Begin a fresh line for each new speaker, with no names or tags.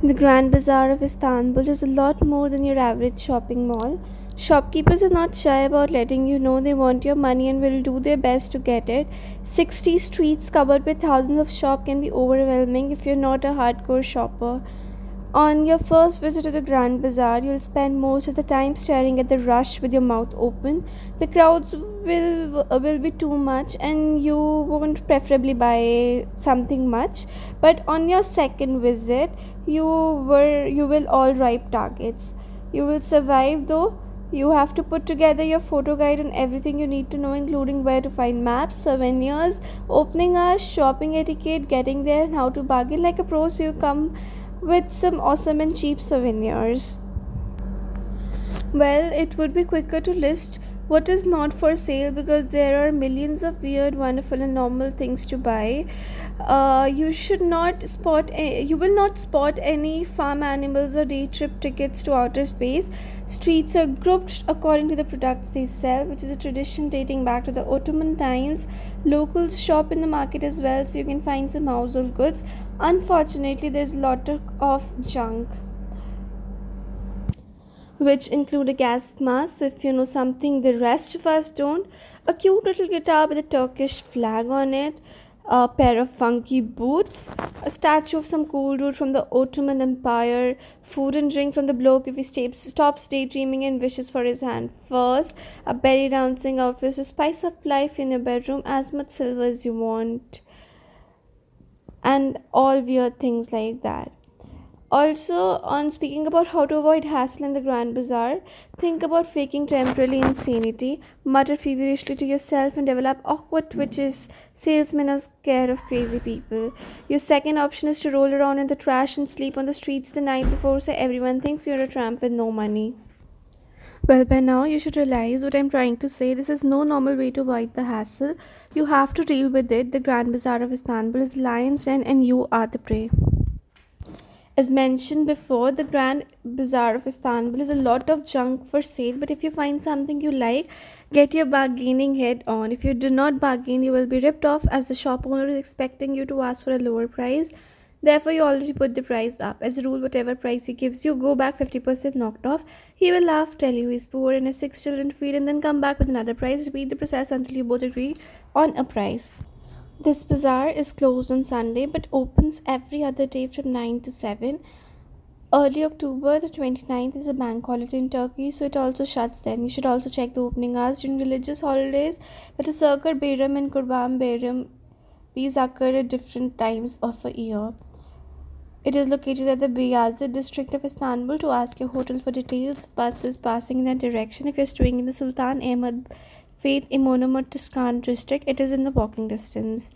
The Grand Bazaar of Istanbul is a lot more than your average shopping mall. Shopkeepers are not shy about letting you know they want your money and will do their best to get it. 60 streets covered with thousands of shops can be overwhelming if you're not a hardcore shopper. On your first visit to the Grand Bazaar, you'll spend most of the time staring at the rush with your mouth open. The crowds will uh, will be too much and you won't preferably buy something much. But on your second visit, you were you will all ripe targets. You will survive though. You have to put together your photo guide and everything you need to know, including where to find maps, souvenirs, opening hours, shopping etiquette, getting there, and how to bargain like a pro so you come with some awesome and cheap souvenirs. Well, it would be quicker to list what is not for sale because there are millions of weird, wonderful, and normal things to buy. Uh, you should not spot. A- you will not spot any farm animals or day trip tickets to outer space. Streets are grouped according to the products they sell, which is a tradition dating back to the Ottoman times. Locals shop in the market as well, so you can find some household goods. Unfortunately, there's a lot of of junk which include a gas mask, if you know something the rest of us don't, a cute little guitar with a Turkish flag on it, a pair of funky boots, a statue of some cool dude from the Ottoman Empire, food and drink from the bloke if he stays, stops daydreaming and wishes for his hand first, a belly dancing outfit. To spice up life in your bedroom, as much silver as you want, and all weird things like that. Also, on speaking about how to avoid hassle in the Grand Bazaar, think about faking temporary insanity, mutter feverishly to yourself, and develop awkward twitches. Salesmen are scared of crazy people. Your second option is to roll around in the trash and sleep on the streets the night before so everyone thinks you're a tramp with no money. Well, by now you should realize what I'm trying to say. This is no normal way to avoid the hassle. You have to deal with it. The Grand Bazaar of Istanbul is lion's den and you are the prey. As mentioned before, the Grand Bazaar of Istanbul is a lot of junk for sale, but if you find something you like, get your bargaining head on. If you do not bargain, you will be ripped off as the shop owner is expecting you to ask for a lower price. Therefore, you already put the price up. As a rule, whatever price he gives you, go back 50% knocked off. He will laugh, tell you he's poor and has six children to feed, and then come back with another price. Repeat the process until you both agree on a price. This bazaar is closed on Sunday but opens every other day from 9 to 7. Early October, the 29th, is a bank holiday in Turkey, so it also shuts then. You should also check the opening hours during religious holidays that is Şeker Bayram and Kurban Bayram. These occur at different times of a year. It is located at the Beyazıt district of Istanbul. To ask your hotel for details of buses passing in that direction, if you're staying in the Sultan Ahmed Fatih Imamur Tuscan district, it is in the walking distance.